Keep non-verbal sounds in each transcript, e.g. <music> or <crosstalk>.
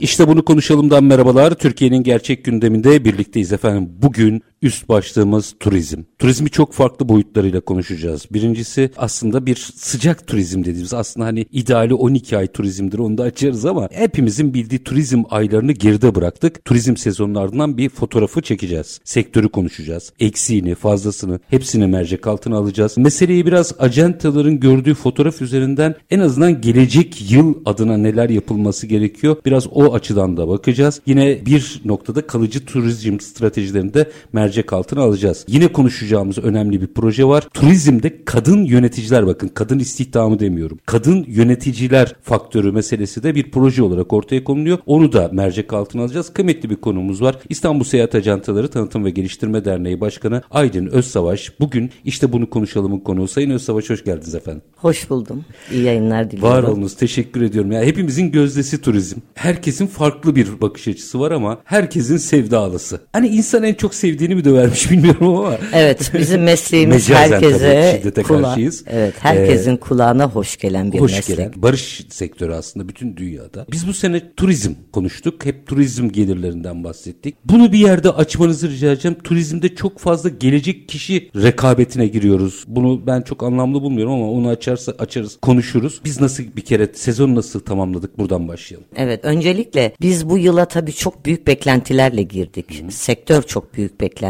İşte bunu konuşalımdan merhabalar. Türkiye'nin gerçek gündeminde birlikteyiz efendim. Bugün üst başlığımız turizm. Turizmi çok farklı boyutlarıyla konuşacağız. Birincisi aslında bir sıcak turizm dediğimiz aslında hani ideali 12 ay turizmdir onu da açarız ama hepimizin bildiği turizm aylarını geride bıraktık. Turizm sezonlarından bir fotoğrafı çekeceğiz. Sektörü konuşacağız. Eksiğini, fazlasını hepsini mercek altına alacağız. Meseleyi biraz acentaların gördüğü fotoğraf üzerinden en azından gelecek yıl adına neler yapılması gerekiyor. Biraz o açıdan da bakacağız. Yine bir noktada kalıcı turizm stratejilerinde mercek altına alacağız. Yine konuşacağımız önemli bir proje var. Turizmde kadın yöneticiler bakın kadın istihdamı demiyorum. Kadın yöneticiler faktörü meselesi de bir proje olarak ortaya konuluyor. Onu da mercek altına alacağız. Kıymetli bir konumuz var. İstanbul Seyahat Ajantaları Tanıtım ve Geliştirme Derneği Başkanı Aydın Özsavaş. Bugün işte bunu konuşalımın konuğu. Sayın Özsavaş hoş geldiniz efendim. Hoş buldum. İyi yayınlar diliyorum. Var olunuz. Teşekkür ediyorum. Ya hepimizin gözdesi turizm. Herkesin farklı bir bakış açısı var ama herkesin sevdalısı. Hani insan en çok sevdiğini mi dövermiş bilmiyorum ama. Evet bizim <laughs> mesleğimiz herkese tabii, kula- karşıyız. Evet herkesin kulağına hoş gelen bir Hoş meslek. gelen barış sektörü aslında bütün dünyada. Biz bu sene turizm konuştuk. Hep turizm gelirlerinden bahsettik. Bunu bir yerde açmanızı rica edeceğim. Turizmde çok fazla gelecek kişi rekabetine giriyoruz. Bunu ben çok anlamlı bulmuyorum ama onu açarsa açarız, konuşuruz. Biz nasıl bir kere sezon nasıl tamamladık buradan başlayalım. Evet öncelikle biz bu yıla tabii çok büyük beklentilerle girdik. Sektör çok büyük beklentilerle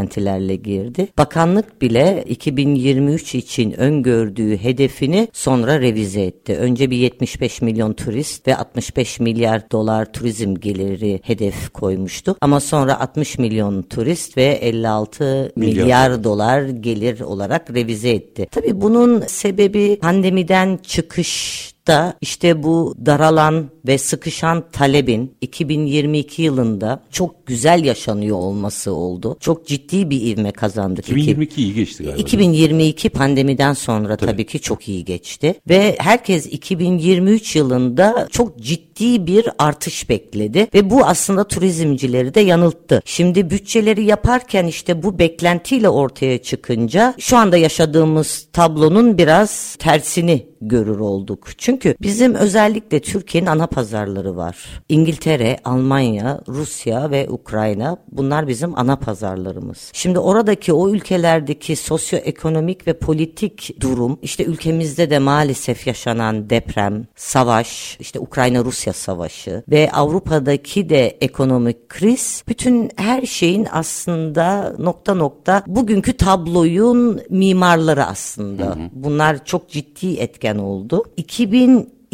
girdi. Bakanlık bile 2023 için öngördüğü hedefini sonra revize etti. Önce bir 75 milyon turist ve 65 milyar dolar turizm geliri hedef koymuştu. Ama sonra 60 milyon turist ve 56 Milyar milyar dolar gelir olarak revize etti. Tabii bunun sebebi pandemiden çıkış da işte bu daralan ve sıkışan talebin 2022 yılında çok güzel yaşanıyor olması oldu. Çok ciddi bir ivme kazandık. 2022 iyi geçti galiba. 2022 pandemiden sonra tabii. ki çok iyi geçti ve herkes 2023 yılında çok ciddi bir artış bekledi ve bu aslında turizmcileri de yanılttı. Şimdi bütçeleri yaparken işte bu beklentiyle ortaya çıkınca şu anda yaşadığımız tablonun biraz tersini görür olduk. Çünkü bizim özellikle Türkiye'nin ana pazarları var. İngiltere, Almanya, Rusya ve Ukrayna bunlar bizim ana pazarlarımız. Şimdi oradaki o ülkelerdeki sosyoekonomik ve politik durum işte ülkemizde de maalesef yaşanan deprem, savaş, işte Ukrayna-Rusya savaşı ve Avrupa'daki de ekonomik kriz bütün her şeyin aslında nokta nokta bugünkü tabloyun mimarları aslında. Bunlar çok ciddi etken oldu.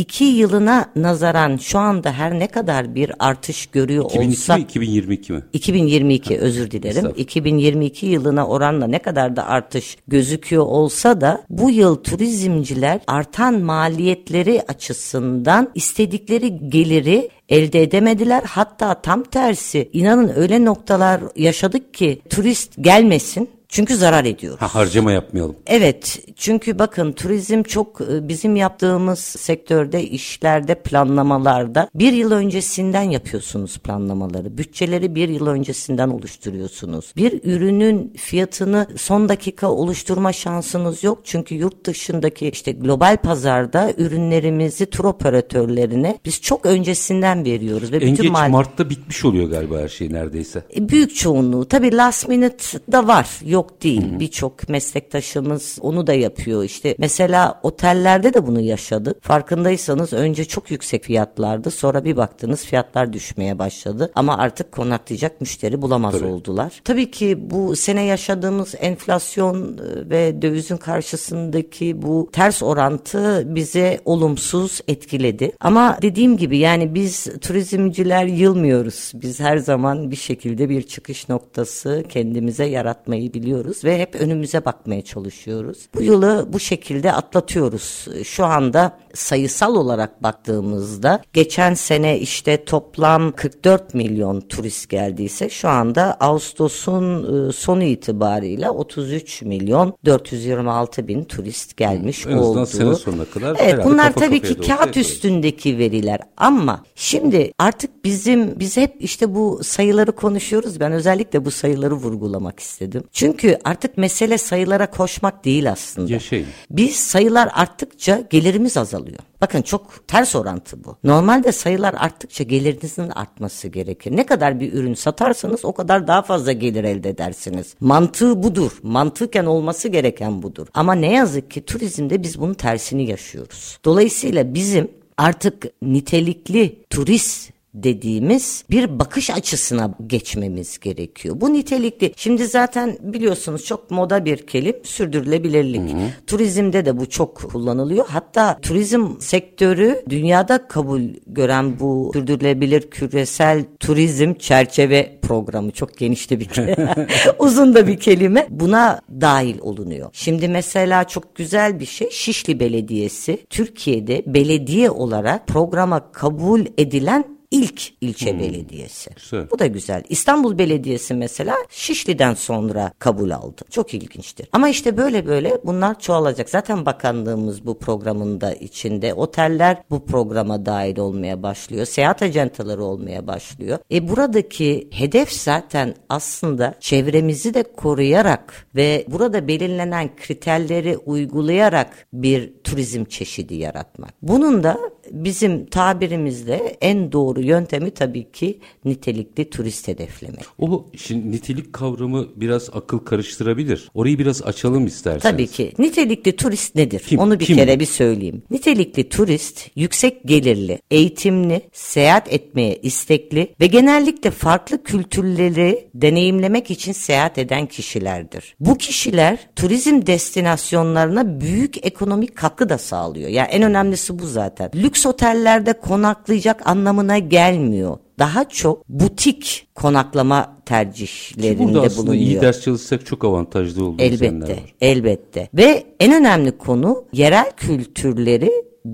2002 yılına nazaran şu anda her ne kadar bir artış görüyor 2002 olsak mi 2022 mi? 2022 özür dilerim. Estağfurullah. 2022 yılına oranla ne kadar da artış gözüküyor olsa da bu yıl turizmciler artan maliyetleri açısından istedikleri geliri elde edemediler. Hatta tam tersi inanın öyle noktalar yaşadık ki turist gelmesin çünkü zarar ediyoruz. Ha, harcama yapmayalım. Evet çünkü bakın turizm çok e, bizim yaptığımız sektörde işlerde planlamalarda bir yıl öncesinden yapıyorsunuz planlamaları. Bütçeleri bir yıl öncesinden oluşturuyorsunuz. Bir ürünün fiyatını son dakika oluşturma şansınız yok. Çünkü yurt dışındaki işte global pazarda ürünlerimizi tur operatörlerine biz çok öncesinden veriyoruz. Ve En bütün geç mal- Mart'ta bitmiş oluyor galiba her şey neredeyse. e, Büyük çoğunluğu. Tabii last minute da var. Yok değil. Birçok meslektaşımız onu da yapıyor. İşte mesela otellerde de bunu yaşadı. Farkındaysanız önce çok yüksek fiyatlardı. Sonra bir baktınız fiyatlar düşmeye başladı. Ama artık konaklayacak müşteri bulamaz Tabii. oldular. Tabii ki bu sene yaşadığımız enflasyon e, ve dövizin karşısındaki bu ters orantı bize olumsuz etkiledi. Ama dediğim gibi yani biz turizmciler yılmıyoruz. Biz her zaman bir şekilde bir çıkış noktası kendimize yaratmayı biliyoruz. Biliyoruz ve hep önümüze bakmaya çalışıyoruz. Bu yılı bu şekilde atlatıyoruz. Şu anda sayısal olarak baktığımızda geçen sene işte toplam 44 milyon turist geldiyse şu anda Ağustos'un e, sonu itibariyle 33 milyon 426 bin turist gelmiş en oldu. sene sonuna kadar Evet bunlar tabii ki kağıt üstündeki veriler ama şimdi artık bizim biz hep işte bu sayıları konuşuyoruz. Ben özellikle bu sayıları vurgulamak istedim. Çünkü artık mesele sayılara koşmak değil aslında. Yaşayın. Biz sayılar arttıkça gelirimiz azalıyor. Bakın çok ters orantı bu. Normalde sayılar arttıkça gelirinizin artması gerekir. Ne kadar bir ürün satarsanız o kadar daha fazla gelir elde edersiniz. Mantığı budur. Mantıken olması gereken budur. Ama ne yazık ki turizmde biz bunun tersini yaşıyoruz. Dolayısıyla bizim artık nitelikli turist dediğimiz bir bakış açısına geçmemiz gerekiyor. Bu nitelikli. Şimdi zaten biliyorsunuz çok moda bir kelim sürdürülebilirlik. Turizmde de bu çok kullanılıyor. Hatta turizm sektörü dünyada kabul gören bu sürdürülebilir küresel turizm çerçeve programı çok geniş de bir kelime. <laughs> uzun da bir kelime. Buna dahil olunuyor. Şimdi mesela çok güzel bir şey Şişli Belediyesi Türkiye'de belediye olarak programa kabul edilen ilk ilçe belediyesi. Güzel. Bu da güzel. İstanbul Belediyesi mesela Şişli'den sonra kabul aldı. Çok ilginçtir. Ama işte böyle böyle bunlar çoğalacak. Zaten bakanlığımız bu programın da içinde. Oteller bu programa dahil olmaya başlıyor. Seyahat ajantaları olmaya başlıyor. E buradaki hedef zaten aslında çevremizi de koruyarak ve burada belirlenen kriterleri uygulayarak bir turizm çeşidi yaratmak. Bunun da bizim tabirimizle en doğru yöntemi tabii ki nitelikli turist hedeflemek. O şimdi nitelik kavramı biraz akıl karıştırabilir. Orayı biraz açalım isterseniz. Tabii ki. Nitelikli turist nedir? Kim- Onu bir kim kere bir söyleyeyim. Nitelikli turist yüksek gelirli, eğitimli, seyahat etmeye istekli ve genellikle farklı kültürleri deneyimlemek için seyahat eden kişilerdir. Bu kişiler turizm destinasyonlarına büyük ekonomik katkı da sağlıyor. Yani en önemlisi bu zaten. Lüks otellerde konaklayacak anlamına gelmiyor. Daha çok butik konaklama Ki tercihlerinde burada aslında bulunuyor. iyi ders çalışsak çok avantajlı olduğu izlenimler Elbette, var. elbette. Ve en önemli konu yerel kültürleri,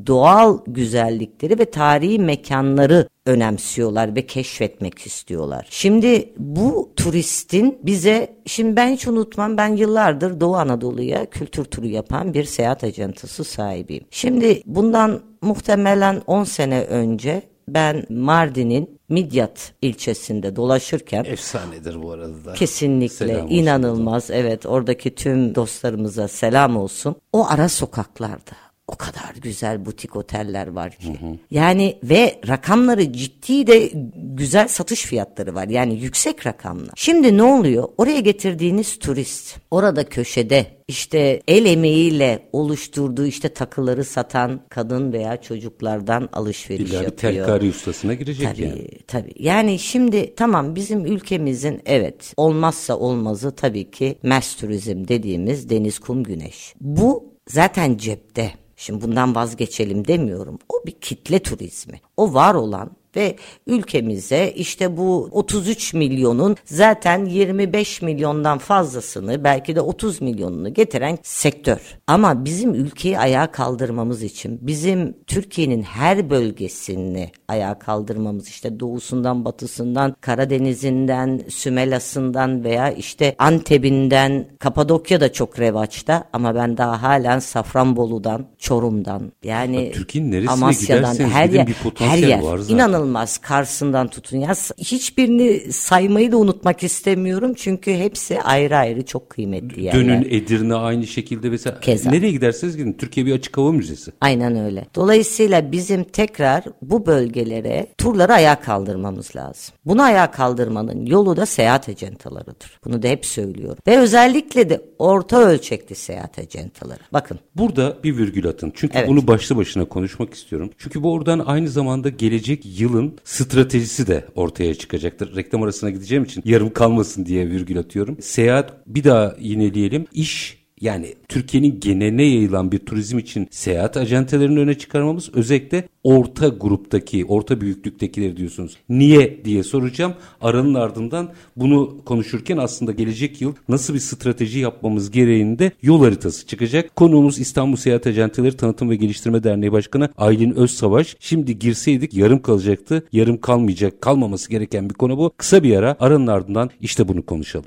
doğal güzellikleri ve tarihi mekanları önemsiyorlar ve keşfetmek istiyorlar. Şimdi bu turistin bize, şimdi ben hiç unutmam ben yıllardır Doğu Anadolu'ya kültür turu yapan bir seyahat ajantısı sahibiyim. Şimdi bundan muhtemelen 10 sene önce ben Mardin'in Midyat ilçesinde dolaşırken Efsanedir bu arada da. Kesinlikle Selam olsun. inanılmaz. Evet oradaki tüm dostlarımıza selam olsun. O ara sokaklarda o kadar güzel butik oteller var ki. Yani ve rakamları ciddi de güzel satış fiyatları var. Yani yüksek rakamlar. Şimdi ne oluyor? Oraya getirdiğiniz turist orada köşede işte el emeğiyle oluşturduğu işte takıları satan kadın veya çocuklardan alışveriş İlla bir yapıyor. telkari ustasına girecek Tabii yani. tabii. Yani şimdi tamam bizim ülkemizin evet olmazsa olmazı tabii ki mass turizm dediğimiz deniz, kum, güneş. Bu zaten cepte. Şimdi bundan vazgeçelim demiyorum. O bir kitle turizmi. O var olan ve ülkemize işte bu 33 milyonun zaten 25 milyondan fazlasını belki de 30 milyonunu getiren sektör. Ama bizim ülkeyi ayağa kaldırmamız için bizim Türkiye'nin her bölgesini ayağa kaldırmamız işte doğusundan batısından Karadeniz'inden Sümelas'ından veya işte Antep'inden Kapadokya da çok revaçta ama ben daha halen Safranbolu'dan Çorum'dan yani Türkiye'nin neresine Amasya'dan giderseniz her yer, bir her potansiyel yer var zaten. inanılmaz Kars'ından tutun ya hiçbirini saymayı da unutmak istemiyorum çünkü hepsi ayrı ayrı çok kıymetli yerler. Dönün Edirne aynı şekilde mesela Keza. nereye giderseniz gidin Türkiye bir açık hava müzesi. Aynen öyle. Dolayısıyla bizim tekrar bu bölgelere turları ayağa kaldırmamız lazım. Bunu ayağa kaldırmanın yolu da seyahat ajantalarıdır. Bunu da hep söylüyorum. Ve özellikle de orta ölçekli seyahat ajantaları. Bakın Burada bir virgül atın. Çünkü Evet. bunu başlı başına konuşmak istiyorum. Çünkü bu oradan aynı zamanda gelecek yılın stratejisi de ortaya çıkacaktır. Reklam arasına gideceğim için yarım kalmasın diye virgül atıyorum. Seyahat bir daha yineleyelim. İş yani Türkiye'nin geneline yayılan bir turizm için seyahat acentelerini öne çıkarmamız özellikle orta gruptaki, orta büyüklüktekileri diyorsunuz. Niye diye soracağım. Aranın ardından bunu konuşurken aslında gelecek yıl nasıl bir strateji yapmamız gereğinde yol haritası çıkacak. Konuğumuz İstanbul Seyahat Acenteleri Tanıtım ve Geliştirme Derneği Başkanı Aylin Özsavaş. Şimdi girseydik yarım kalacaktı. Yarım kalmayacak, kalmaması gereken bir konu bu. Kısa bir ara aranın ardından işte bunu konuşalım.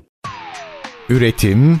Üretim,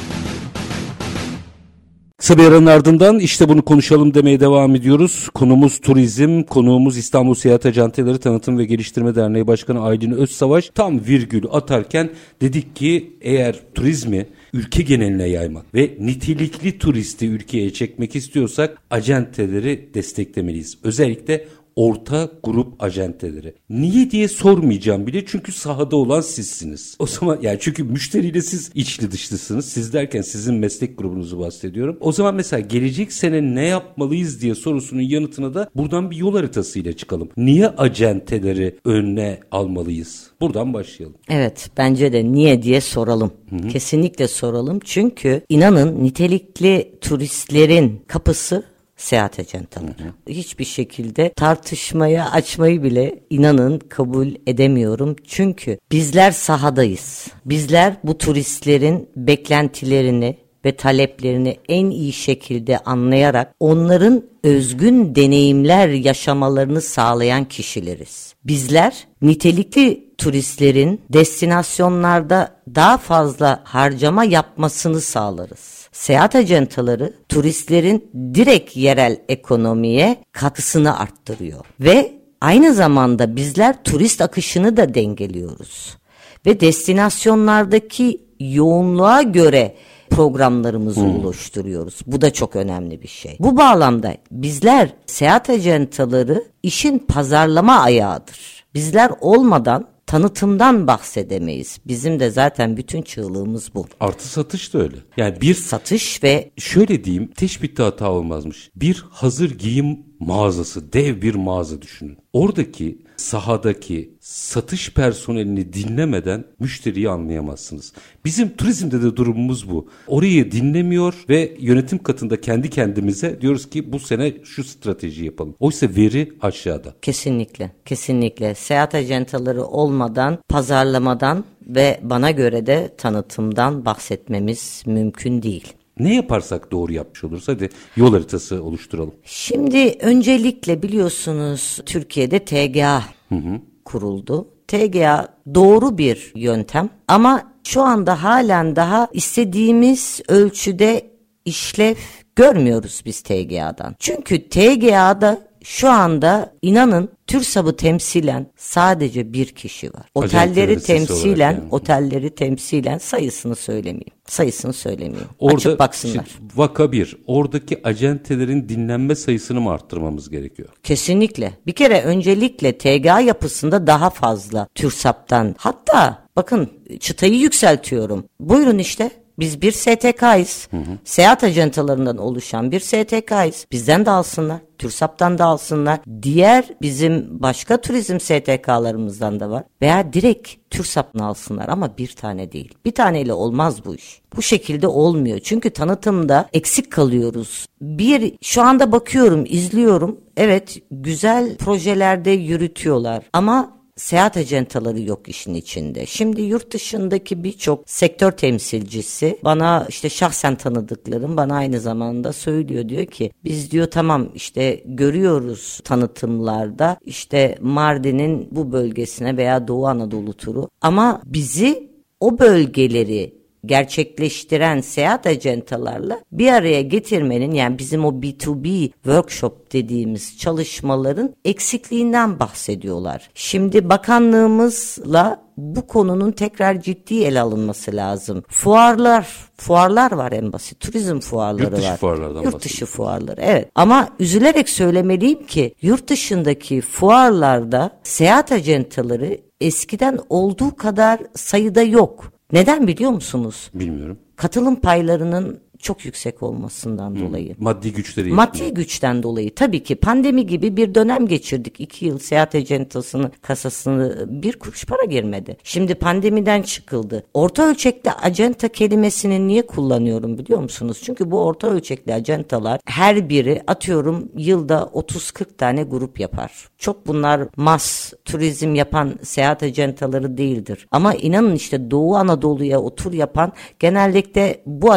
Kısa bir aranın ardından işte bunu konuşalım demeye devam ediyoruz. Konumuz turizm, konuğumuz İstanbul Seyahat Acenteleri Tanıtım ve Geliştirme Derneği Başkanı Aylin Özsavaş. Tam virgül atarken dedik ki eğer turizmi ülke geneline yaymak ve nitelikli turisti ülkeye çekmek istiyorsak acenteleri desteklemeliyiz. Özellikle orta grup acenteleri. Niye diye sormayacağım bile çünkü sahada olan sizsiniz. O zaman yani çünkü müşteriyle siz içli dışlısınız. Siz derken sizin meslek grubunuzu bahsediyorum. O zaman mesela gelecek sene ne yapmalıyız diye sorusunun yanıtına da buradan bir yol haritasıyla çıkalım. Niye acenteleri önüne almalıyız? Buradan başlayalım. Evet bence de niye diye soralım. Hı hı. Kesinlikle soralım. Çünkü inanın nitelikli turistlerin kapısı seyahat ajantaları. Hiçbir şekilde tartışmaya açmayı bile inanın kabul edemiyorum. Çünkü bizler sahadayız. Bizler bu turistlerin beklentilerini ve taleplerini en iyi şekilde anlayarak onların özgün deneyimler yaşamalarını sağlayan kişileriz. Bizler nitelikli turistlerin destinasyonlarda daha fazla harcama yapmasını sağlarız seyahat ajantaları turistlerin direkt yerel ekonomiye katkısını arttırıyor. Ve aynı zamanda bizler turist akışını da dengeliyoruz. Ve destinasyonlardaki yoğunluğa göre programlarımızı hmm. oluşturuyoruz. Bu da çok önemli bir şey. Bu bağlamda bizler seyahat ajantaları işin pazarlama ayağıdır. Bizler olmadan tanıtımdan bahsedemeyiz. Bizim de zaten bütün çığlığımız bu. Artı satış da öyle. Yani bir satış ve şöyle diyeyim teşbitte hata olmazmış. Bir hazır giyim mağazası, dev bir mağaza düşünün. Oradaki sahadaki satış personelini dinlemeden müşteriyi anlayamazsınız. Bizim turizmde de durumumuz bu. Orayı dinlemiyor ve yönetim katında kendi kendimize diyoruz ki bu sene şu strateji yapalım. Oysa veri aşağıda. Kesinlikle, kesinlikle. Seyahat ajantaları olmadan, pazarlamadan ve bana göre de tanıtımdan bahsetmemiz mümkün değil. Ne yaparsak doğru yapmış oluruz? Hadi yol haritası oluşturalım. Şimdi öncelikle biliyorsunuz Türkiye'de TGA hı hı. kuruldu. TGA doğru bir yöntem ama şu anda halen daha istediğimiz ölçüde işlev görmüyoruz biz TGA'dan. Çünkü TGA'da şu anda inanın TÜRSAB'ı temsilen sadece bir kişi var. Otelleri temsilen, yani. otelleri temsilen sayısını söylemeyeyim. Sayısını söylemeyeyim. Orada, Açıp baksınlar. Şimdi, vaka bir, oradaki acentelerin dinlenme sayısını mı arttırmamız gerekiyor? Kesinlikle. Bir kere öncelikle TGA yapısında daha fazla TÜRSAB'dan hatta bakın çıtayı yükseltiyorum. Buyurun işte biz bir STK'yız. Hı hı. Seyahat ajantalarından oluşan bir STK'yız. Bizden de alsınlar. TÜRSAP'tan da alsınlar. Diğer bizim başka turizm STK'larımızdan da var. Veya direkt TÜRSAP'tan alsınlar ama bir tane değil. Bir taneyle olmaz bu iş. Bu şekilde olmuyor. Çünkü tanıtımda eksik kalıyoruz. Bir şu anda bakıyorum, izliyorum. Evet güzel projelerde yürütüyorlar ama seyahat acentaları yok işin içinde. Şimdi yurt dışındaki birçok sektör temsilcisi bana işte şahsen tanıdıklarım bana aynı zamanda söylüyor diyor ki biz diyor tamam işte görüyoruz tanıtımlarda işte Mardin'in bu bölgesine veya Doğu Anadolu turu ama bizi o bölgeleri gerçekleştiren seyahat acentalarla bir araya getirmenin yani bizim o B2B workshop dediğimiz çalışmaların eksikliğinden bahsediyorlar. Şimdi bakanlığımızla bu konunun tekrar ciddi ele alınması lazım. Fuarlar, fuarlar var en basit. Turizm fuarları yurt dışı var. Fuarlardan yurt dışı fuarları evet. Ama üzülerek söylemeliyim ki yurt dışındaki fuarlarda seyahat acentaları eskiden olduğu kadar sayıda yok. Neden biliyor musunuz? Bilmiyorum. Katılım paylarının çok yüksek olmasından hmm. dolayı. Maddi güçleri. Maddi yetmiyor. güçten dolayı tabii ki pandemi gibi bir dönem geçirdik. iki yıl seyahat acentasını kasasını bir kuruş para girmedi. Şimdi pandemiden çıkıldı. Orta ölçekli acenta kelimesini niye kullanıyorum biliyor musunuz? Çünkü bu orta ölçekli acentalar her biri atıyorum yılda 30-40 tane grup yapar. Çok bunlar mas turizm yapan seyahat acentaları değildir. Ama inanın işte Doğu Anadolu'ya otur yapan genellikle bu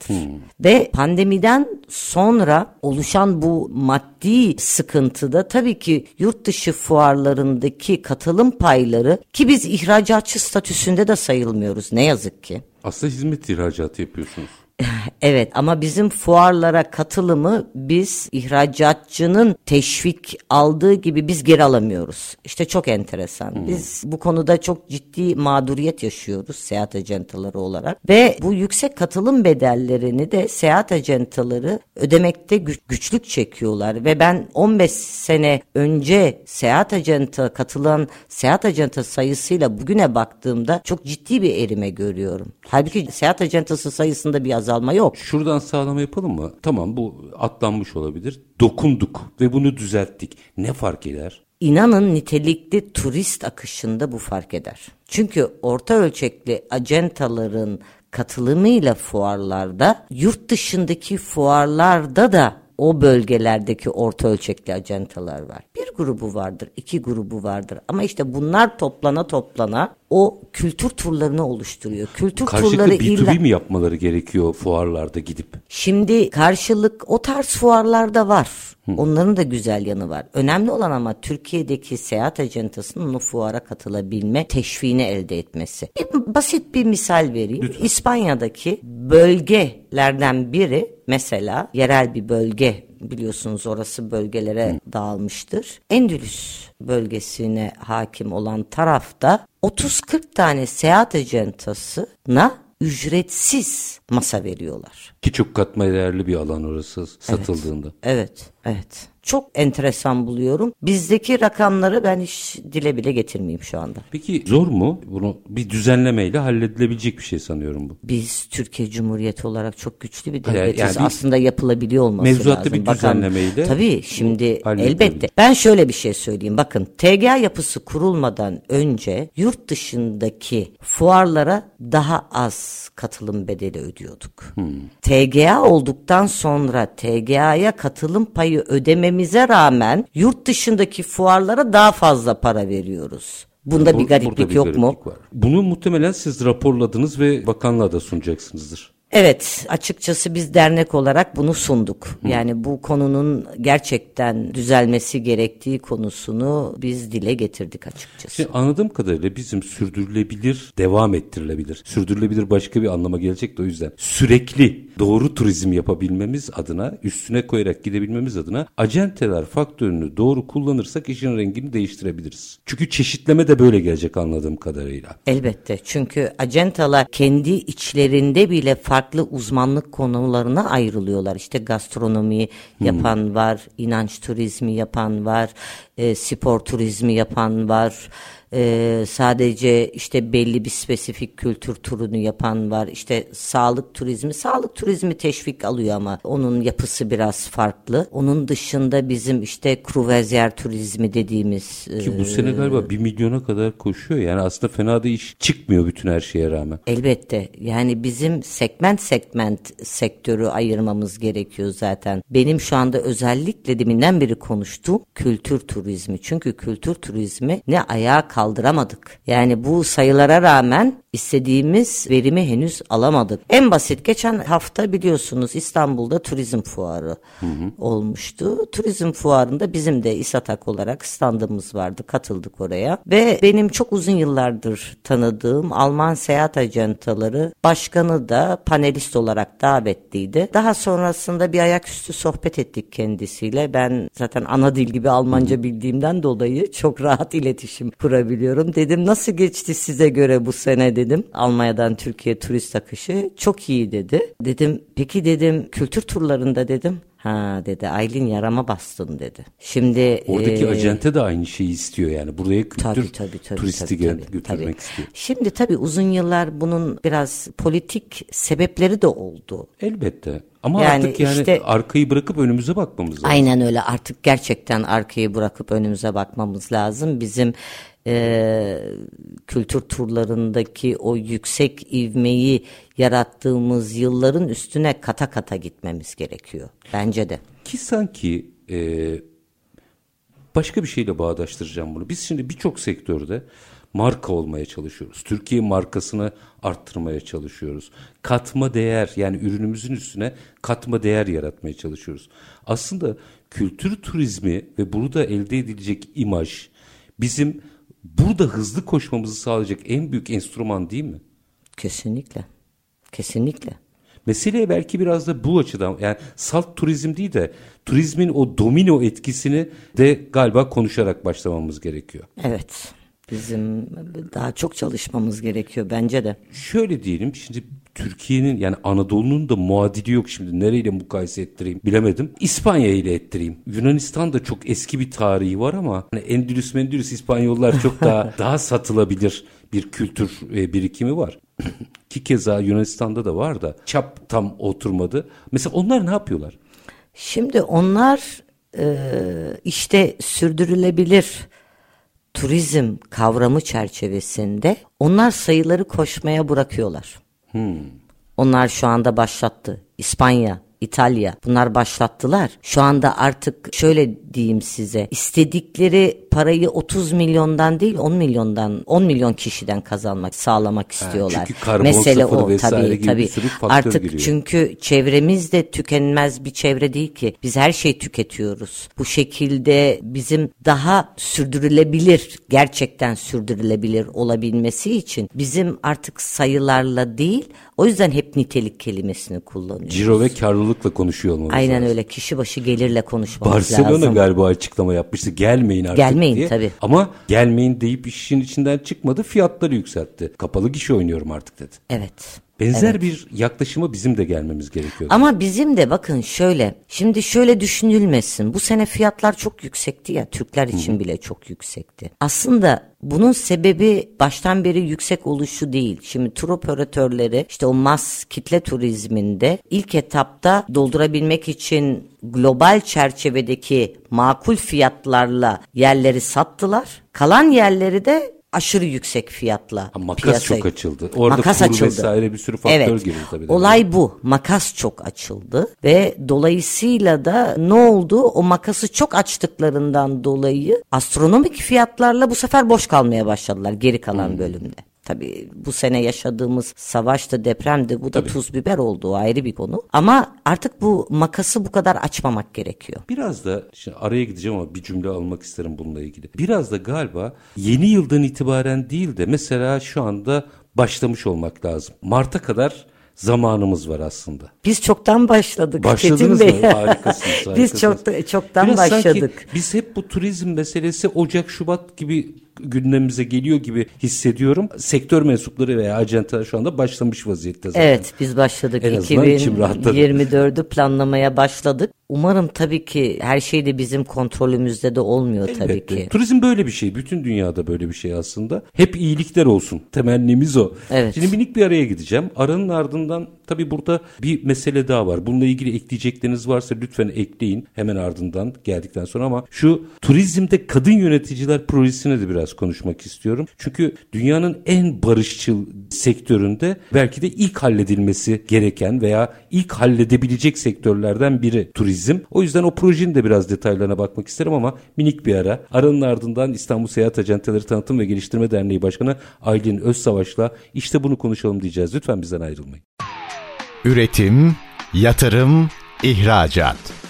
acentalardır. Hmm. Ve pandemiden sonra oluşan bu maddi sıkıntıda tabii ki yurt dışı fuarlarındaki katılım payları ki biz ihracatçı statüsünde de sayılmıyoruz ne yazık ki. Aslında hizmet ihracatı yapıyorsunuz. <laughs> Evet ama bizim fuarlara katılımı biz ihracatçının teşvik aldığı gibi biz geri alamıyoruz. İşte çok enteresan. Hmm. Biz bu konuda çok ciddi mağduriyet yaşıyoruz seyahat ajantaları olarak ve bu yüksek katılım bedellerini de seyahat ajantaları ödemekte güç, güçlük çekiyorlar ve ben 15 sene önce seyahat ajanta katılan seyahat ajanta sayısıyla bugüne baktığımda çok ciddi bir erime görüyorum. Halbuki seyahat ajantası sayısında bir azalma yok. Şuradan sağlama yapalım mı? Tamam bu atlanmış olabilir. Dokunduk ve bunu düzelttik. Ne fark eder? İnanın nitelikli turist akışında bu fark eder. Çünkü orta ölçekli acentaların katılımıyla fuarlarda yurt dışındaki fuarlarda da o bölgelerdeki orta ölçekli acentalar var. Bir grubu vardır, iki grubu vardır. Ama işte bunlar toplana toplana o kültür turlarını oluşturuyor. Kültür Karşılıklı turları B2B illa... mi yapmaları gerekiyor fuarlarda gidip? Şimdi karşılık o tarz fuarlarda var. Hı. Onların da güzel yanı var. Önemli olan ama Türkiye'deki seyahat ajantasının o fuara katılabilme teşviğini elde etmesi. Bir, basit bir misal vereyim. Lütfen. İspanya'daki bölgelerden biri mesela yerel bir bölge biliyorsunuz orası bölgelere Hı. dağılmıştır. Endülüs bölgesine hakim olan tarafta 30-40 tane seyahat ajantasına ücretsiz masa veriyorlar. Ki çok katma değerli bir alan orası satıldığında. Evet, evet. Evet çok enteresan buluyorum. Bizdeki rakamları ben hiç dile bile getirmeyeyim şu anda. Peki zor mu? Bunu bir düzenlemeyle halledilebilecek bir şey sanıyorum bu. Biz Türkiye Cumhuriyeti olarak çok güçlü bir devletiz. Yani Aslında yapılabiliyor olması mevzuatta lazım. bir düzenlemeyle. Bakın, tabii şimdi elbette. Ben şöyle bir şey söyleyeyim. Bakın TGA yapısı kurulmadan önce yurt dışındaki fuarlara daha az katılım bedeli ödüyorduk. Hmm. TGA olduktan sonra TGA'ya katılım payı ödememiz vermemize rağmen yurt dışındaki fuarlara daha fazla para veriyoruz. Bunda Bu, bir gariplik bir yok gariplik mu? Var. Bunu muhtemelen siz raporladınız ve bakanlığa da sunacaksınızdır. Evet açıkçası biz dernek olarak bunu sunduk. Hı. Yani bu konunun gerçekten düzelmesi gerektiği konusunu biz dile getirdik açıkçası. Şimdi anladığım kadarıyla bizim sürdürülebilir, devam ettirilebilir. Sürdürülebilir başka bir anlama gelecek de o yüzden. Sürekli doğru turizm yapabilmemiz adına, üstüne koyarak gidebilmemiz adına acenteler faktörünü doğru kullanırsak işin rengini değiştirebiliriz. Çünkü çeşitleme de böyle gelecek anladığım kadarıyla. Elbette. Çünkü acentalar kendi içlerinde bile farklı uzmanlık konularına ayrılıyorlar. İşte gastronomi yapan hmm. var, inanç turizmi yapan var, e, spor turizmi yapan var e, sadece işte belli bir spesifik kültür turunu yapan var. İşte sağlık turizmi, sağlık turizmi teşvik alıyor ama onun yapısı biraz farklı. Onun dışında bizim işte kruvaziyer turizmi dediğimiz. Ki bu e, sene galiba bir milyona kadar koşuyor. Yani aslında fena da iş çıkmıyor bütün her şeye rağmen. Elbette. Yani bizim segment segment sektörü ayırmamız gerekiyor zaten. Benim şu anda özellikle deminden beri konuştuğum kültür turizmi. Çünkü kültür turizmi ne ayağa kalk kaldıramadık. Yani bu sayılara rağmen istediğimiz verimi henüz alamadık. En basit geçen hafta biliyorsunuz İstanbul'da turizm fuarı hı hı. olmuştu. Turizm fuarında bizim de İSATAK olarak standımız vardı. Katıldık oraya ve benim çok uzun yıllardır tanıdığım Alman seyahat ajantaları başkanı da panelist olarak davetliydi. Daha sonrasında bir ayaküstü sohbet ettik kendisiyle. Ben zaten ana dil gibi Almanca bildiğimden dolayı çok rahat iletişim kurabiliyorum. Dedim nasıl geçti size göre bu sene dedim. Almanya'dan Türkiye turist akışı çok iyi dedi. Dedim peki dedim kültür turlarında dedim Ha dedi Aylin yarama bastın dedi. Şimdi Oradaki e, acente de aynı şeyi istiyor yani. Buraya kültür Tabii, tabii, tabii, turisti tabii, tabii, götürmek tabii. istiyor. Şimdi tabii uzun yıllar bunun biraz politik sebepleri de oldu. Elbette. Ama Yani artık yani işte- arkayı bırakıp önümüze bakmamız lazım. Aynen öyle artık gerçekten arkayı bırakıp önümüze bakmamız lazım. Bizim e, kültür turlarındaki o yüksek ivmeyi yarattığımız yılların üstüne kata kata gitmemiz gerekiyor. Bence de. Ki sanki e, başka bir şeyle bağdaştıracağım bunu. Biz şimdi birçok sektörde marka olmaya çalışıyoruz. Türkiye markasını arttırmaya çalışıyoruz. Katma değer yani ürünümüzün üstüne katma değer yaratmaya çalışıyoruz. Aslında kültür turizmi ve burada elde edilecek imaj bizim burada hızlı koşmamızı sağlayacak en büyük enstrüman değil mi? Kesinlikle. Kesinlikle. Meseleye belki biraz da bu açıdan yani salt turizm değil de turizmin o domino etkisini de galiba konuşarak başlamamız gerekiyor. Evet. Bizim daha çok çalışmamız gerekiyor bence de. Şöyle diyelim şimdi Türkiye'nin yani Anadolu'nun da muadili yok şimdi nereyle mukayese ettireyim bilemedim. İspanya ile ettireyim. Yunanistan da çok eski bir tarihi var ama hani Endülüs Mendülüs İspanyollar çok daha <laughs> daha satılabilir bir kültür e, birikimi var. <clears throat> Ki keza Yunanistan'da da var da çap tam oturmadı. Mesela onlar ne yapıyorlar? Şimdi onlar e, işte sürdürülebilir turizm kavramı çerçevesinde onlar sayıları koşmaya bırakıyorlar. Onlar şu anda başlattı. İspanya, İtalya bunlar başlattılar. Şu anda artık şöyle diyeyim size istedikleri parayı 30 milyondan değil 10 milyondan 10 milyon kişiden kazanmak sağlamak istiyorlar. çünkü karbon Mesele sıfır o vesaire tabii gibi tabii. bir sürü faktör Artık giriyor. çünkü çevremiz de tükenmez bir çevre değil ki. Biz her şeyi tüketiyoruz. Bu şekilde bizim daha sürdürülebilir, gerçekten sürdürülebilir olabilmesi için bizim artık sayılarla değil, o yüzden hep nitelik kelimesini kullanıyoruz. Ciro ve karlılıkla konuşuyor olmamız Aynen lazım. öyle kişi başı gelirle konuşmamız Barcelona lazım. galiba açıklama yapmıştı. Gelmeyin artık Gelmeyin, diye. tabii. Ama gelmeyin deyip işin içinden çıkmadı. Fiyatları yükseltti. Kapalı gişe oynuyorum artık dedi. Evet. Benzer bir yaklaşıma bizim de gelmemiz gerekiyor. Ama bizim de bakın şöyle. Şimdi şöyle düşünülmesin. Bu sene fiyatlar çok yüksekti ya. Türkler için bile çok yüksekti. Aslında bunun sebebi baştan beri yüksek oluşu değil. Şimdi tur operatörleri işte o mas kitle turizminde ilk etapta doldurabilmek için global çerçevedeki makul fiyatlarla yerleri sattılar. Kalan yerleri de aşırı yüksek fiyatla Ha, makas piyasaya- çok açıldı. Orada Makas açıldı. vesaire bir sürü faktör evet. giriyor tabii. Olay bu. Makas çok açıldı ve dolayısıyla da ne oldu? O makası çok açtıklarından dolayı astronomik fiyatlarla bu sefer boş kalmaya başladılar geri kalan bölümde. Tabii bu sene yaşadığımız savaşta depremde bu da tuz biber oldu o ayrı bir konu. Ama artık bu makası bu kadar açmamak gerekiyor. Biraz da şimdi araya gideceğim ama bir cümle almak isterim bununla ilgili. Biraz da galiba yeni yıldan itibaren değil de mesela şu anda başlamış olmak lazım. Mart'a kadar zamanımız var aslında. Biz çoktan başladık. Başladınız Çetin mı? Bey. Harikasınız. <laughs> Biz harikasınız. çok çoktan Biraz sanki başladık. biz hep bu turizm meselesi Ocak, Şubat gibi gündemimize geliyor gibi hissediyorum. Sektör mensupları veya ajantalar şu anda başlamış vaziyette zaten. Evet biz başladık. En azından içim rahatladı. 2024'ü planlamaya başladık. Umarım tabii ki her şey de bizim kontrolümüzde de olmuyor tabii Elbette. ki. Turizm böyle bir şey. Bütün dünyada böyle bir şey aslında. Hep iyilikler olsun. Temennimiz o. Evet. Şimdi minik bir araya gideceğim. Aranın ardından tabii burada bir mesele daha var. Bununla ilgili ekleyecekleriniz varsa lütfen ekleyin. Hemen ardından geldikten sonra ama şu turizmde kadın yöneticiler projesine de biraz konuşmak istiyorum. Çünkü dünyanın en barışçıl sektöründe belki de ilk halledilmesi gereken veya ilk halledebilecek sektörlerden biri turizm. O yüzden o projenin de biraz detaylarına bakmak isterim ama minik bir ara. Aranın ardından İstanbul Seyahat Acenteleri Tanıtım ve Geliştirme Derneği Başkanı Aylin Özsavaş'la işte bunu konuşalım diyeceğiz. Lütfen bizden ayrılmayın. Üretim, yatırım, ihracat.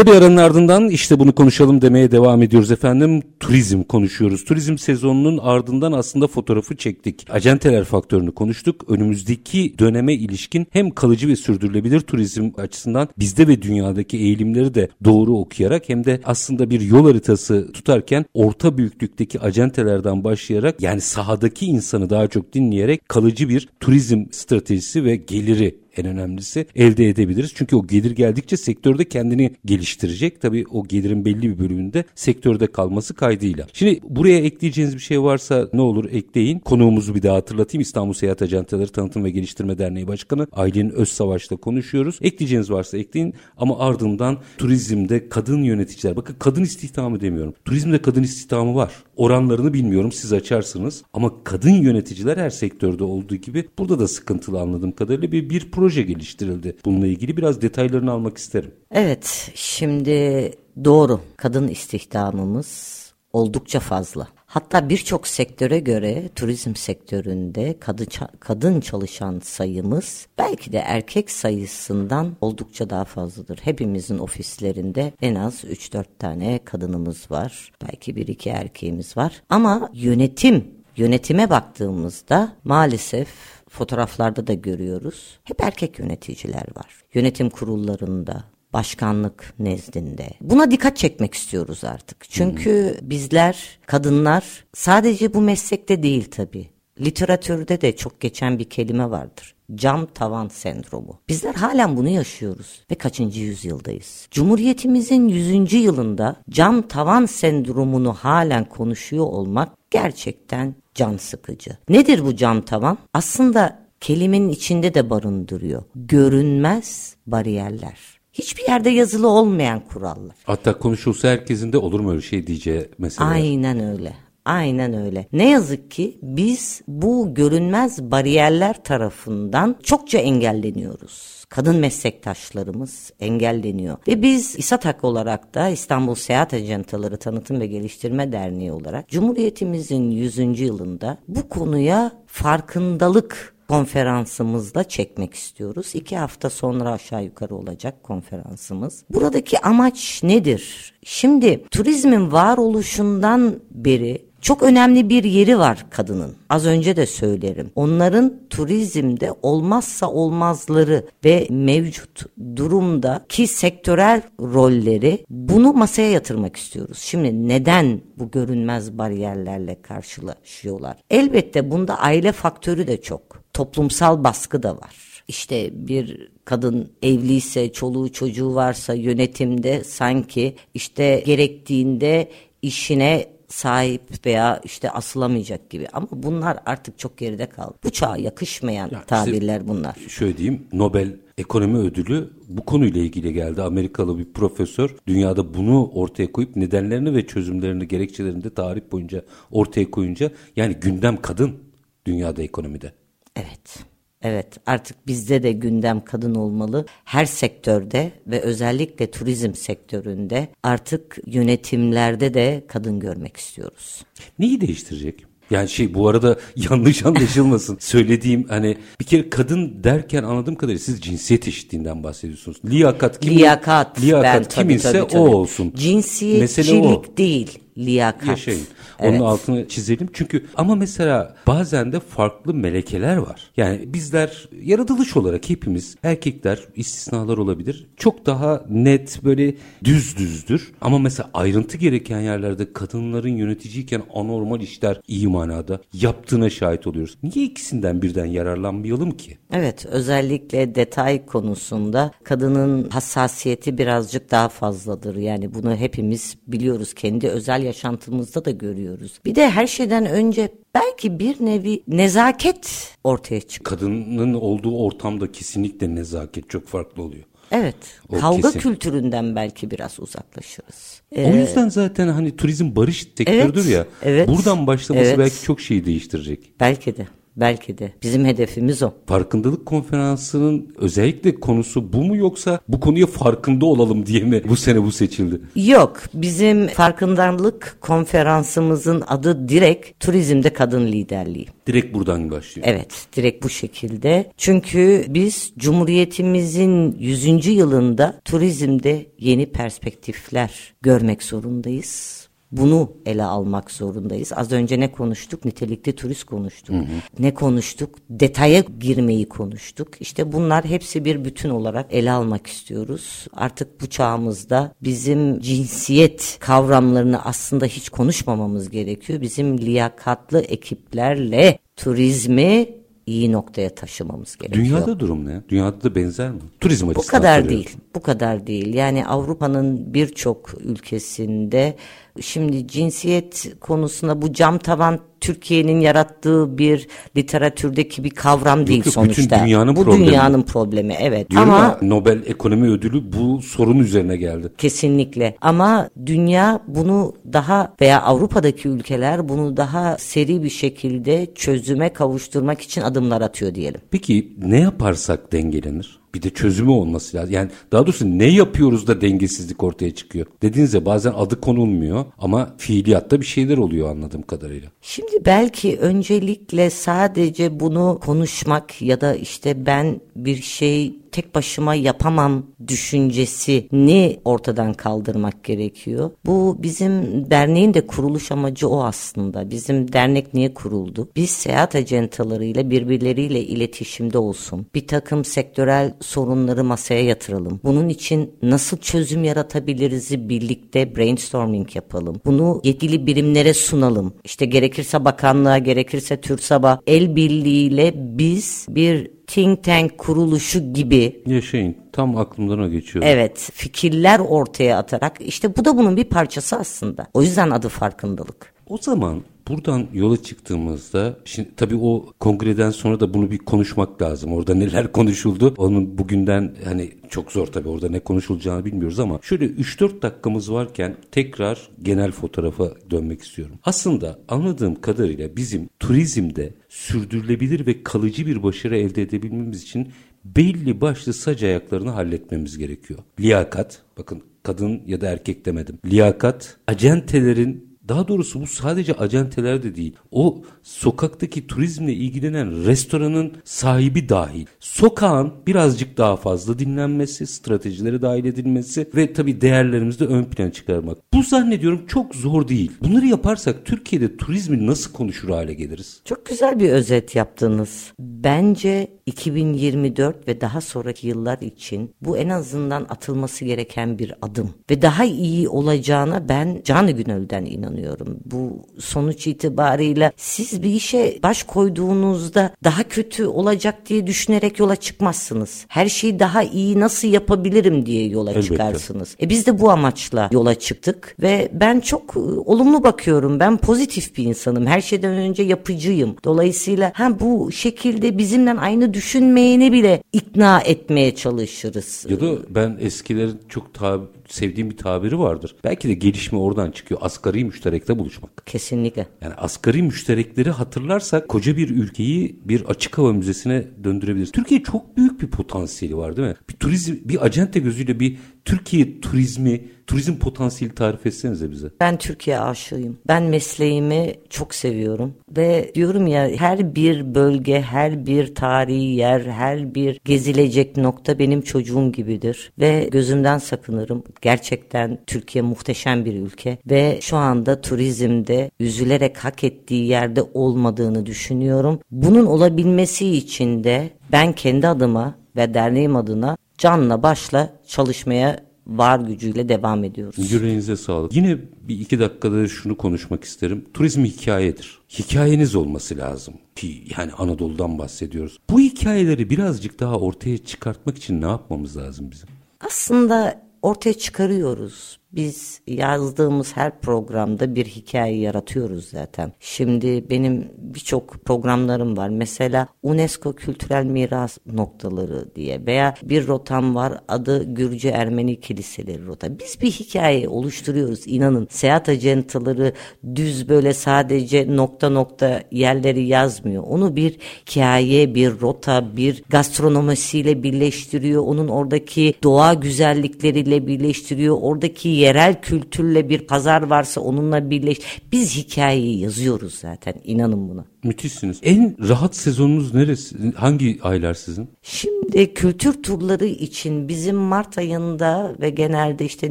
Kısa bir aranın ardından işte bunu konuşalım demeye devam ediyoruz efendim. Turizm konuşuyoruz. Turizm sezonunun ardından aslında fotoğrafı çektik. Acenteler faktörünü konuştuk. Önümüzdeki döneme ilişkin hem kalıcı ve sürdürülebilir turizm açısından bizde ve dünyadaki eğilimleri de doğru okuyarak hem de aslında bir yol haritası tutarken orta büyüklükteki acentelerden başlayarak yani sahadaki insanı daha çok dinleyerek kalıcı bir turizm stratejisi ve geliri en önemlisi elde edebiliriz. Çünkü o gelir geldikçe sektörde kendini geliştirecek. Tabii o gelirin belli bir bölümünde sektörde kalması kaydıyla. Şimdi buraya ekleyeceğiniz bir şey varsa ne olur ekleyin. Konuğumuzu bir daha hatırlatayım. İstanbul Seyahat Ajantaları Tanıtım ve Geliştirme Derneği Başkanı Aylin Özsavaş'la konuşuyoruz. Ekleyeceğiniz varsa ekleyin ama ardından turizmde kadın yöneticiler. Bakın kadın istihdamı demiyorum. Turizmde kadın istihdamı var. Oranlarını bilmiyorum siz açarsınız ama kadın yöneticiler her sektörde olduğu gibi burada da sıkıntılı anladığım kadarıyla bir, bir proje geliştirildi. Bununla ilgili biraz detaylarını almak isterim. Evet, şimdi doğru. Kadın istihdamımız oldukça fazla. Hatta birçok sektöre göre turizm sektöründe kadın, kadın çalışan sayımız belki de erkek sayısından oldukça daha fazladır. Hepimizin ofislerinde en az 3-4 tane kadınımız var. Belki bir iki erkeğimiz var. Ama yönetim, yönetime baktığımızda maalesef fotoğraflarda da görüyoruz. Hep erkek yöneticiler var. Yönetim kurullarında, başkanlık nezdinde. Buna dikkat çekmek istiyoruz artık. Çünkü hmm. bizler kadınlar sadece bu meslekte değil tabii. Literatürde de çok geçen bir kelime vardır. Cam tavan sendromu. Bizler halen bunu yaşıyoruz ve kaçıncı yüzyıldayız? Cumhuriyetimizin yüzüncü yılında cam tavan sendromunu halen konuşuyor olmak gerçekten can sıkıcı. Nedir bu cam tavan? Aslında kelimenin içinde de barındırıyor. Görünmez bariyerler. Hiçbir yerde yazılı olmayan kurallar. Hatta konuşulsa herkesin de olur mu öyle şey diyeceği mesela. Aynen öyle. Aynen öyle. Ne yazık ki biz bu görünmez bariyerler tarafından çokça engelleniyoruz. Kadın meslektaşlarımız engelleniyor. Ve biz İSATAK olarak da İstanbul Seyahat Ajantaları Tanıtım ve Geliştirme Derneği olarak Cumhuriyetimizin 100. yılında bu konuya farkındalık konferansımızda çekmek istiyoruz. İki hafta sonra aşağı yukarı olacak konferansımız. Buradaki amaç nedir? Şimdi turizmin varoluşundan beri çok önemli bir yeri var kadının. Az önce de söylerim. Onların turizmde olmazsa olmazları ve mevcut durumda ki sektörel rolleri bunu masaya yatırmak istiyoruz. Şimdi neden bu görünmez bariyerlerle karşılaşıyorlar? Elbette bunda aile faktörü de çok. Toplumsal baskı da var. İşte bir kadın evliyse, çoluğu çocuğu varsa yönetimde sanki işte gerektiğinde işine sahip veya işte asılamayacak gibi. Ama bunlar artık çok geride kaldı. Bu çağa yakışmayan ya tabirler işte, bunlar. Şöyle diyeyim Nobel Ekonomi Ödülü bu konuyla ilgili geldi. Amerikalı bir profesör dünyada bunu ortaya koyup nedenlerini ve çözümlerini gerekçelerini de tarih boyunca ortaya koyunca yani gündem kadın dünyada ekonomide. Evet. Evet artık bizde de gündem kadın olmalı. Her sektörde ve özellikle turizm sektöründe artık yönetimlerde de kadın görmek istiyoruz. Neyi değiştirecek? Yani şey bu arada <laughs> yanlış anlaşılmasın. <laughs> Söylediğim hani bir kere kadın derken anladığım kadarıyla siz cinsiyet eşitliğinden bahsediyorsunuz. Liyakat kim? Liyakat. Liyakat ben, kiminse tabii, tabii, tabii. o olsun. Cinsiyetçilik değil liyakat. Yaşayın. Evet. Onun altını çizelim. Çünkü ama mesela bazen de farklı melekeler var. Yani bizler yaratılış olarak hepimiz erkekler istisnalar olabilir. Çok daha net böyle düz düzdür. Ama mesela ayrıntı gereken yerlerde kadınların yöneticiyken anormal işler iyi manada yaptığına şahit oluyoruz. Niye ikisinden birden yararlanmayalım ki? Evet özellikle detay konusunda kadının hassasiyeti birazcık daha fazladır. Yani bunu hepimiz biliyoruz. Kendi özel yaşantımızda da görüyoruz. Bir de her şeyden önce belki bir nevi nezaket ortaya çıkıyor. Kadının olduğu ortamda kesinlikle nezaket çok farklı oluyor. Evet. O kavga kesin. kültüründen belki biraz uzaklaşırız. Ee, o yüzden zaten hani turizm barış sektörüdür evet, ya. Evet. Buradan başlaması evet. belki çok şeyi değiştirecek. Belki de. Belki de. Bizim hedefimiz o. Farkındalık konferansının özellikle konusu bu mu yoksa bu konuya farkında olalım diye mi bu sene bu seçildi? Yok. Bizim farkındalık konferansımızın adı direkt turizmde kadın liderliği. Direkt buradan başlıyor. Evet, direkt bu şekilde. Çünkü biz Cumhuriyetimizin 100. yılında turizmde yeni perspektifler görmek zorundayız. Bunu ele almak zorundayız. Az önce ne konuştuk? Nitelikli turist konuştuk. Hı hı. Ne konuştuk? Detaya girmeyi konuştuk. İşte bunlar hepsi bir bütün olarak ele almak istiyoruz. Artık bu çağımızda bizim cinsiyet kavramlarını aslında hiç konuşmamamız gerekiyor. Bizim liyakatlı ekiplerle turizmi iyi noktaya taşımamız gerekiyor. Dünyada durum ne? Dünyada da benzer mi? Turizm Bu kadar değil. Bu kadar değil. Yani Avrupa'nın birçok ülkesinde şimdi cinsiyet konusunda bu cam tavan Türkiye'nin yarattığı bir literatürdeki bir kavram değil yok, sonuçta. Bütün dünyanın bu problemi. dünyanın problemi evet. Diyorum Ama ya, Nobel Ekonomi Ödülü bu sorun üzerine geldi. Kesinlikle. Ama dünya bunu daha veya Avrupa'daki ülkeler bunu daha seri bir şekilde çözüme kavuşturmak için adımlar atıyor diyelim. Peki ne yaparsak dengelenir? Bir de çözümü olması lazım. Yani daha doğrusu ne yapıyoruz da dengesizlik ortaya çıkıyor. Dediğinizde bazen adı konulmuyor ama fiiliyatta bir şeyler oluyor anladığım kadarıyla. Şimdi belki öncelikle sadece bunu konuşmak ya da işte ben bir şey tek başıma yapamam düşüncesini ortadan kaldırmak gerekiyor. Bu bizim derneğin de kuruluş amacı o aslında. Bizim dernek niye kuruldu? Biz seyahat acentalarıyla birbirleriyle iletişimde olsun. Bir takım sektörel sorunları masaya yatıralım. Bunun için nasıl çözüm yaratabiliriz birlikte brainstorming yapalım. Bunu yetkili birimlere sunalım. İşte gerekirse bakanlığa, gerekirse TÜRSAB'a el birliğiyle biz bir think tank kuruluşu gibi. Yaşayın. Tam aklımdan o geçiyor. Evet. Fikirler ortaya atarak işte bu da bunun bir parçası aslında. O yüzden adı farkındalık. O zaman buradan yola çıktığımızda şimdi tabii o kongreden sonra da bunu bir konuşmak lazım. Orada neler <laughs> konuşuldu? Onun bugünden hani çok zor tabii orada ne konuşulacağını bilmiyoruz ama şöyle 3-4 dakikamız varken tekrar genel fotoğrafa dönmek istiyorum. Aslında anladığım kadarıyla bizim turizmde sürdürülebilir ve kalıcı bir başarı elde edebilmemiz için belli başlı sac ayaklarını halletmemiz gerekiyor. Liyakat, bakın kadın ya da erkek demedim. Liyakat, acentelerin daha doğrusu bu sadece acenteler de değil. O sokaktaki turizmle ilgilenen restoranın sahibi dahil. Sokağın birazcık daha fazla dinlenmesi, stratejileri dahil edilmesi ve tabii değerlerimizi de ön plana çıkarmak. Bu zannediyorum çok zor değil. Bunları yaparsak Türkiye'de turizmi nasıl konuşur hale geliriz? Çok güzel bir özet yaptınız. Bence 2024 ve daha sonraki yıllar için bu en azından atılması gereken bir adım. Ve daha iyi olacağına ben canı gönülden inanıyorum. Bu sonuç itibarıyla siz bir işe baş koyduğunuzda daha kötü olacak diye düşünerek yola çıkmazsınız. Her şeyi daha iyi nasıl yapabilirim diye yola Elbette. çıkarsınız. E biz de bu amaçla yola çıktık ve ben çok e, olumlu bakıyorum. Ben pozitif bir insanım. Her şeyden önce yapıcıyım. Dolayısıyla ha bu şekilde bizimle aynı düşünmeyeni bile ikna etmeye çalışırız. Ya da ben eskilerin çok tab sevdiğim bir tabiri vardır. Belki de gelişme oradan çıkıyor. Asgari müşterekte buluşmak. Kesinlikle. Yani asgari müşterekleri hatırlarsak koca bir ülkeyi bir açık hava müzesine döndürebiliriz. Türkiye çok büyük bir potansiyeli var değil mi? Bir turizm, bir acente gözüyle bir Türkiye turizmi, turizm potansiyeli tarif etsenize bize. Ben Türkiye aşığıyım. Ben mesleğimi çok seviyorum. Ve diyorum ya her bir bölge, her bir tarihi yer, her bir gezilecek nokta benim çocuğum gibidir. Ve gözümden sakınırım. Gerçekten Türkiye muhteşem bir ülke. Ve şu anda turizmde üzülerek hak ettiği yerde olmadığını düşünüyorum. Bunun olabilmesi için de ben kendi adıma ve derneğim adına canla başla çalışmaya var gücüyle devam ediyoruz. Yüreğinize sağlık. Yine bir iki dakikada şunu konuşmak isterim. Turizm hikayedir. Hikayeniz olması lazım ki yani Anadolu'dan bahsediyoruz. Bu hikayeleri birazcık daha ortaya çıkartmak için ne yapmamız lazım bizim? Aslında ortaya çıkarıyoruz. Biz yazdığımız her programda bir hikaye yaratıyoruz zaten. Şimdi benim birçok programlarım var. Mesela UNESCO Kültürel Miras Noktaları diye veya bir rotam var adı Gürcü Ermeni Kiliseleri rota. Biz bir hikaye oluşturuyoruz inanın. Seyahat ajantaları düz böyle sadece nokta nokta yerleri yazmıyor. Onu bir hikaye, bir rota, bir gastronomisiyle birleştiriyor. Onun oradaki doğa güzellikleriyle birleştiriyor. Oradaki yerel kültürle bir pazar varsa onunla birleş. Biz hikayeyi yazıyoruz zaten inanın buna. Müthişsiniz. En rahat sezonunuz neresi? Hangi aylar sizin? Şimdi kültür turları için bizim Mart ayında ve genelde işte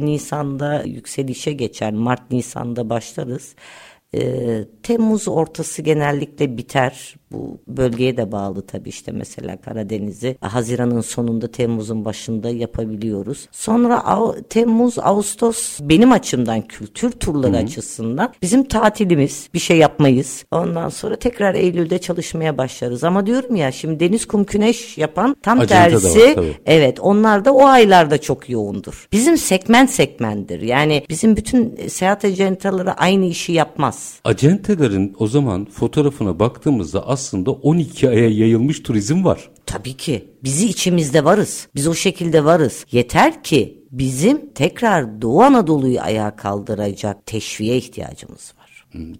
Nisan'da yükselişe geçer. Mart Nisan'da başlarız. Temmuz ortası genellikle biter. Bu bölgeye de bağlı tabii işte mesela Karadeniz'i Haziran'ın sonunda Temmuz'un başında yapabiliyoruz. Sonra Av- Temmuz Ağustos benim açımdan kültür turları açısından bizim tatilimiz bir şey yapmayız. Ondan sonra tekrar Eylül'de çalışmaya başlarız. Ama diyorum ya şimdi deniz kum güneş yapan tam Acenta var, tersi tabii. evet onlar da o aylarda çok yoğundur. Bizim segment segmenttir. Yani bizim bütün seyahat acentaları aynı işi yapmaz. Acentelerin o zaman fotoğrafına baktığımızda aslında 12 aya yayılmış turizm var. Tabii ki. Bizi içimizde varız. Biz o şekilde varız. Yeter ki bizim tekrar Doğu Anadolu'yu ayağa kaldıracak teşviğe ihtiyacımız var.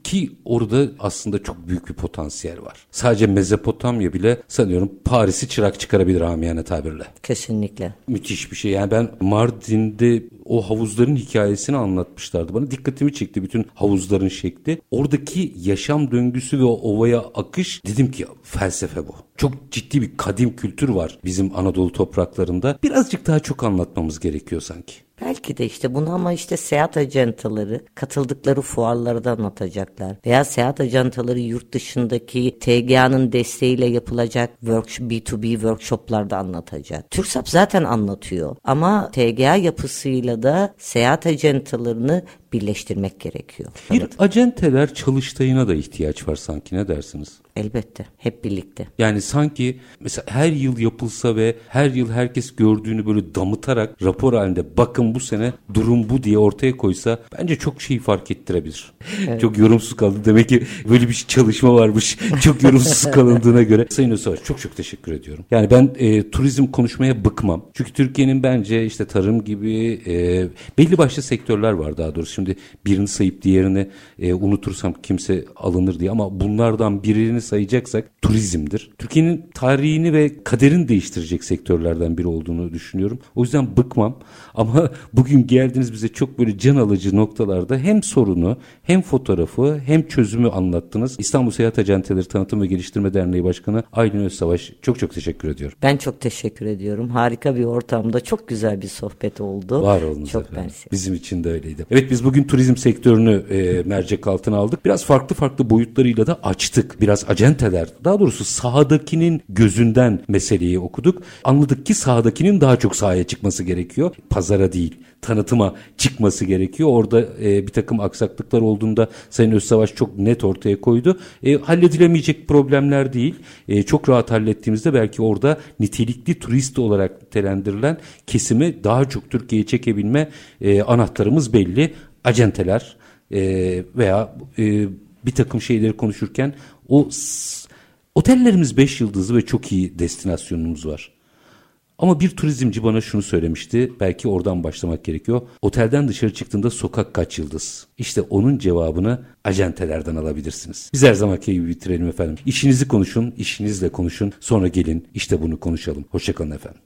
Ki orada aslında çok büyük bir potansiyel var. Sadece Mezopotamya bile sanıyorum Paris'i çırak çıkarabilir amiyane tabirle. Kesinlikle. Müthiş bir şey. Yani ben Mardin'de o havuzların hikayesini anlatmışlardı. Bana dikkatimi çekti bütün havuzların şekli. Oradaki yaşam döngüsü ve o ovaya akış dedim ki felsefe bu. Çok ciddi bir kadim kültür var bizim Anadolu topraklarında. Birazcık daha çok anlatmamız gerekiyor sanki. Belki de işte bunu ama işte seyahat ajantaları katıldıkları fuarlarda anlatacaklar. Veya seyahat ajantaları yurt dışındaki TGA'nın desteğiyle yapılacak workshop, B2B workshoplarda anlatacak. TÜRSAP zaten anlatıyor ama TGA yapısıyla da seyahat ajantalarını birleştirmek gerekiyor. Bir acenteler çalıştayına da ihtiyaç var sanki ne dersiniz? Elbette hep birlikte. Yani sanki mesela her yıl yapılsa ve her yıl herkes gördüğünü böyle damıtarak rapor halinde bakın bu sene durum bu diye ortaya koysa bence çok şey fark ettirebilir. <laughs> Çok yorumsuz kaldı. Demek ki böyle bir çalışma varmış. <laughs> Çok yorumsuz kalındığına göre. Sayın Özsavaş çok çok teşekkür ediyorum. Yani ben e, turizm konuşmaya bıkmam. Çünkü Türkiye'nin bence işte tarım gibi e, belli başlı sektörler var daha doğrusu. Şimdi birini sayıp diğerini e, unutursam kimse alınır diye ama bunlardan birini sayacaksak turizmdir. Türkiye'nin tarihini ve kaderini değiştirecek sektörlerden biri olduğunu düşünüyorum. O yüzden bıkmam ama <laughs> bugün geldiniz bize çok böyle can alıcı noktalarda hem sorunu hem fotoğrafı hem çözümü anlattınız. İstanbul Seyahat Acenteleri Tanıtım ve Geliştirme Derneği Başkanı Aylin Özsavaş çok çok teşekkür ediyorum. Ben çok teşekkür ediyorum. Harika bir ortamda çok güzel bir sohbet oldu. Var olunuz Çok efendim. Bizim için de öyleydi. Evet biz bugün turizm sektörünü e, mercek altına aldık. Biraz farklı farklı boyutlarıyla da açtık. Biraz acenteler daha doğrusu sahadakinin gözünden meseleyi okuduk. Anladık ki sahadakinin daha çok sahaya çıkması gerekiyor. Pazara değil tanıtıma çıkması gerekiyor. Orada e, bir takım aksaklıklar olduğunda Sayın Özsavaş çok net ortaya koydu. E, halledilemeyecek problemler değil. E, çok rahat hallettiğimizde belki orada nitelikli turist olarak telendirilen kesimi daha çok Türkiye'ye çekebilme e, anahtarımız belli. Acenteler e, veya e, bir takım şeyleri konuşurken o otellerimiz 5 yıldızlı ve çok iyi destinasyonumuz var. Ama bir turizmci bana şunu söylemişti. Belki oradan başlamak gerekiyor. Otelden dışarı çıktığında sokak kaç yıldız? İşte onun cevabını acentelerden alabilirsiniz. Biz her zamanki gibi bitirelim efendim. İşinizi konuşun, işinizle konuşun. Sonra gelin işte bunu konuşalım. Hoşçakalın efendim.